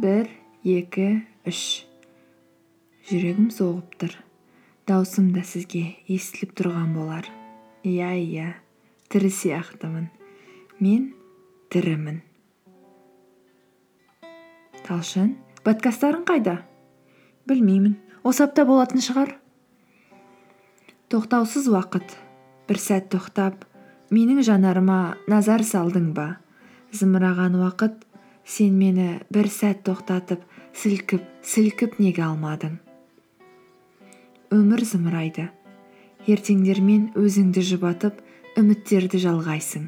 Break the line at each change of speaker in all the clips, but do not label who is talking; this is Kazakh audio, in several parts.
бір екі үш. Жүрегім соғып тұр. Даусым да сізге естіліп тұрған болар. Иә иә тірі сияқтымын. Мен тірімін. Талшын подкасттарың қайда? Білмеймін. Осы апта болатын шығар. Тоқтаусыз уақыт. Бір сәт тоқтап менің жанарыма назар салдың ба? Зымыраған уақыт сен мені бір сәт тоқтатып сілкіп сілкіп неге алмадың? Өмір зымырайды. Ертеңдермен өзіңді жұбатып үміттерді жалғайсың.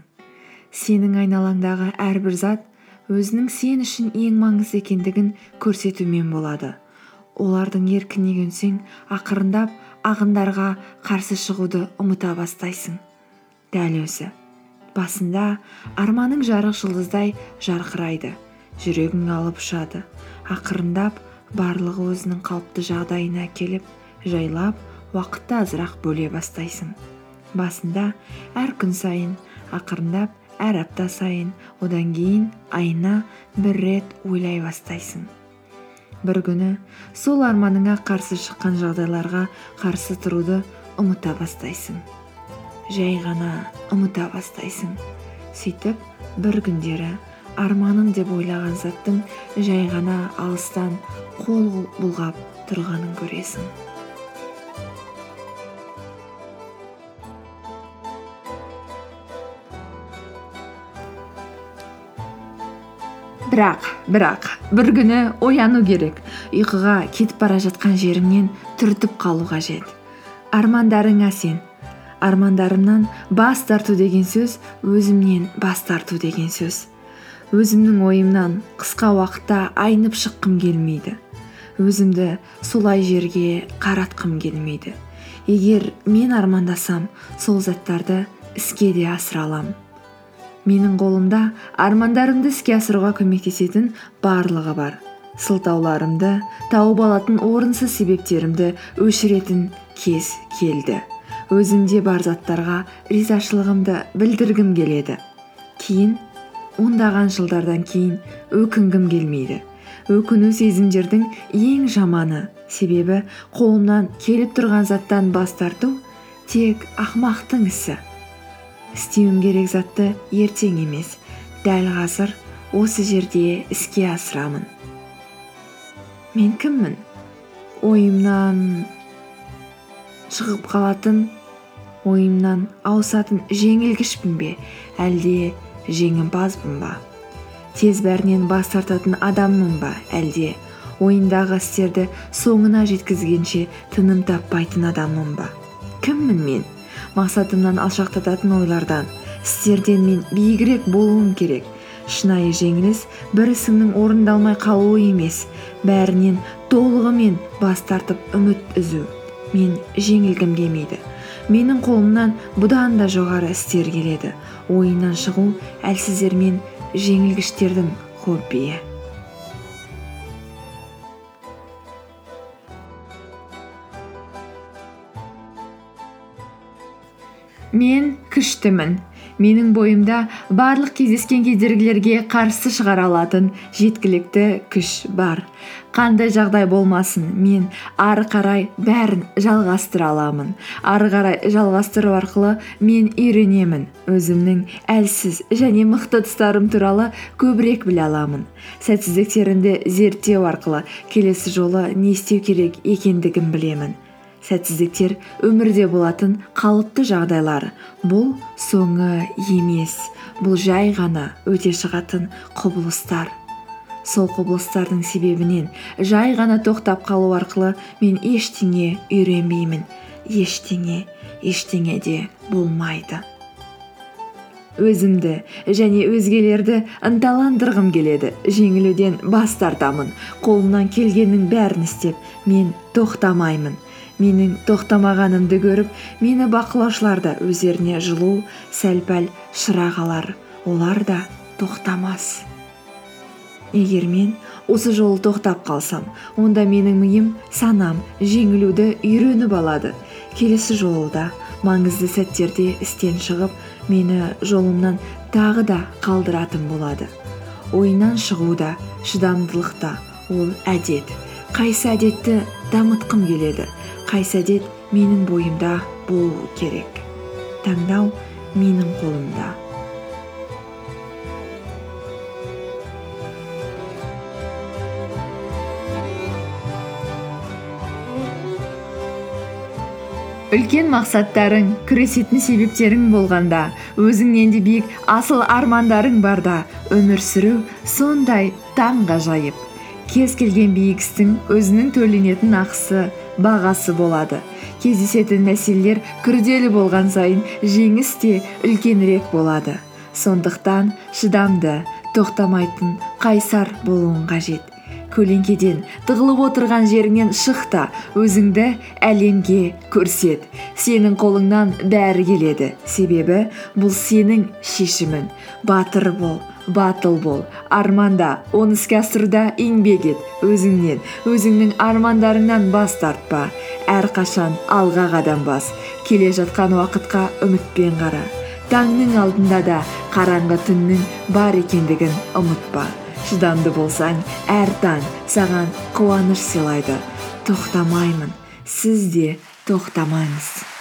Сенің айналаңдағы әрбір зат өзінің сен үшін ең маңызды екендігін көрсетумен болады. Олардың еркіне көнсең ақырындап ағындарға қарсы шығуды ұмыта бастайсың. Дәл өзі. Басында арманың жарық жұлдыздай жарқырайды. Жүрегің алып ұшады. Ақырындап барлығы өзінің қалыпты жағдайына келіп жайлап уақытты азырақ бөле бастайсың. Басында әр күн сайын ақырындап әр апта сайын одан кейін айына бір рет ойлай бастайсың. бір күні сол арманыңа қарсы шыққан жағдайларға қарсы тұруды ұмыта бастайсың. Жай ғана ұмыта бастайсың. Сөйтіп бір күндері арманым деп ойлаған заттың жай ғана алыстан қол бұлғап тұрғанын көресің. Бірақ бірақ бір күні ояну керек. Ұйқыға кетіп бара жатқан жеріңнен түртіп қалу қажет. Армандарыңа сен. Армандарымнан бас тарту деген сөз өзімнен бас тарту деген сөз. Өзімнің ойымнан қысқа уақытта айнып шыққым келмейді. Өзімді солай жерге қаратқым келмейді. Егер мен армандасам сол заттарды іске де асыра аламын менің қолымда армандарымды іске асыруға көмектесетін барлығы бар. Сылтауларымды тауып алатын орынсыз себептерімді өшіретін кез келді. Өзімде бар заттарға ризашылығымды білдіргім келеді. Кейін ондаған жылдардан кейін өкінгім келмейді. Өкіну сезімдердің ең жаманы себебі қолымнан келіп тұрған заттан бас тарту тек ақмақтың ісі. Істеуім керек затты ертең емес дәл қазір осы жерде іске асырамын. Мен кіммін? Ойымнан шығып қалатын ойымнан ауысатын жеңілгішпін бе? Әлде жеңімпазбын ба? Тез бәрінен бас тартатын адаммын ба әлде? Ойындағы істерді соңына жеткізгенше тыным таппайтын адаммын ба? Кіммін мен? Мақсатымнан алшақтататын ойлардан істерден мен биігірек болуым керек. Шынайы жеңіліс бір ісіңнің орындалмай қалуы емес бәрінен толығымен бас тартып үміт үзу. Мен жеңілгім келмейді. Менің қолымнан бұдан да жоғары істер келеді. Ойыннан шығу әлсіздер мен жеңілгіштердің хоббиі. Мен күштімін. Менің бойымда барлық кездескен кедергілерге қарсы шығара алатын жеткілікті күш бар. Қандай жағдай болмасын мен ары қарай бәрін жалғастыра аламын. Ары қарай жалғастыру арқылы мен үйренемін. Өзімнің әлсіз және мықты тұстарым туралы көбірек біле аламын. Сәтсіздіктерімді зерттеу арқылы келесі жолы не істеу керек екендігін білемін. Сәтсіздіктер өмірде болатын қалыпты жағдайлар. Бұл соңы емес. Бұл жай ғана өте шығатын құбылыстар. Сол құбылыстардың себебінен жай ғана тоқтап қалу арқылы мен ештеңе үйренбеймін. Ештеңе ештеңе де болмайды. Өзімді және өзгелерді ынталандырғым келеді. Жеңілуден бас тартамын. Қолымнан келгеннің бәрін істеп мен тоқтамаймын. Менің тоқтамағанымды көріп мені бақылаушылар да өздеріне жылу сәл пәл шырақ алар. Олар да тоқтамас. Егер мен осы жолы тоқтап қалсам онда менің миым санам жеңілуді үйреніп алады. Келесі жолы да маңызды сәттерде істен шығып мені жолымнан тағы да қалдыратын болады. Ойынан шығу да шыдамдылық та ол әдет. Қайсы әдетті дамытқым келеді. Қайсы әдет менің бойымда болуы керек. Таңдау менің қолымда. Үлкен мақсаттарың күресетін себептерің болғанда өзіңнен де биік асыл армандарың барда өмір сүру сондай таңғажайып. Кез келген биік істің өзінің төленетін ақысы бағасы болады. Кездесетін мәселелер күрделі болған сайын жеңіс те үлкенірек болады. Сондықтан шыдамды тоқтамайтын қайсар болуың қажет. Көлеңкеден тығылып отырған жеріңнен шық та өзіңді әлемге көрсет. Сенің қолыңнан бәрі келеді. Себебі бұл сенің шешімің. Батыр бол батыл бол. Арманда оны іске асыруда еңбек ет. Өзіңнен өзіңнің армандарыңнан бас тартпа. Әрқашан алға қадам бас келе жатқан уақытқа үмітпен қара. Таңның алдында да қараңғы түннің бар екендігін ұмытпа. Шыдамды болсаң әр таң саған қуаныш сыйлайды. Тоқтамаймын. Сіз де тоқтамаңыз.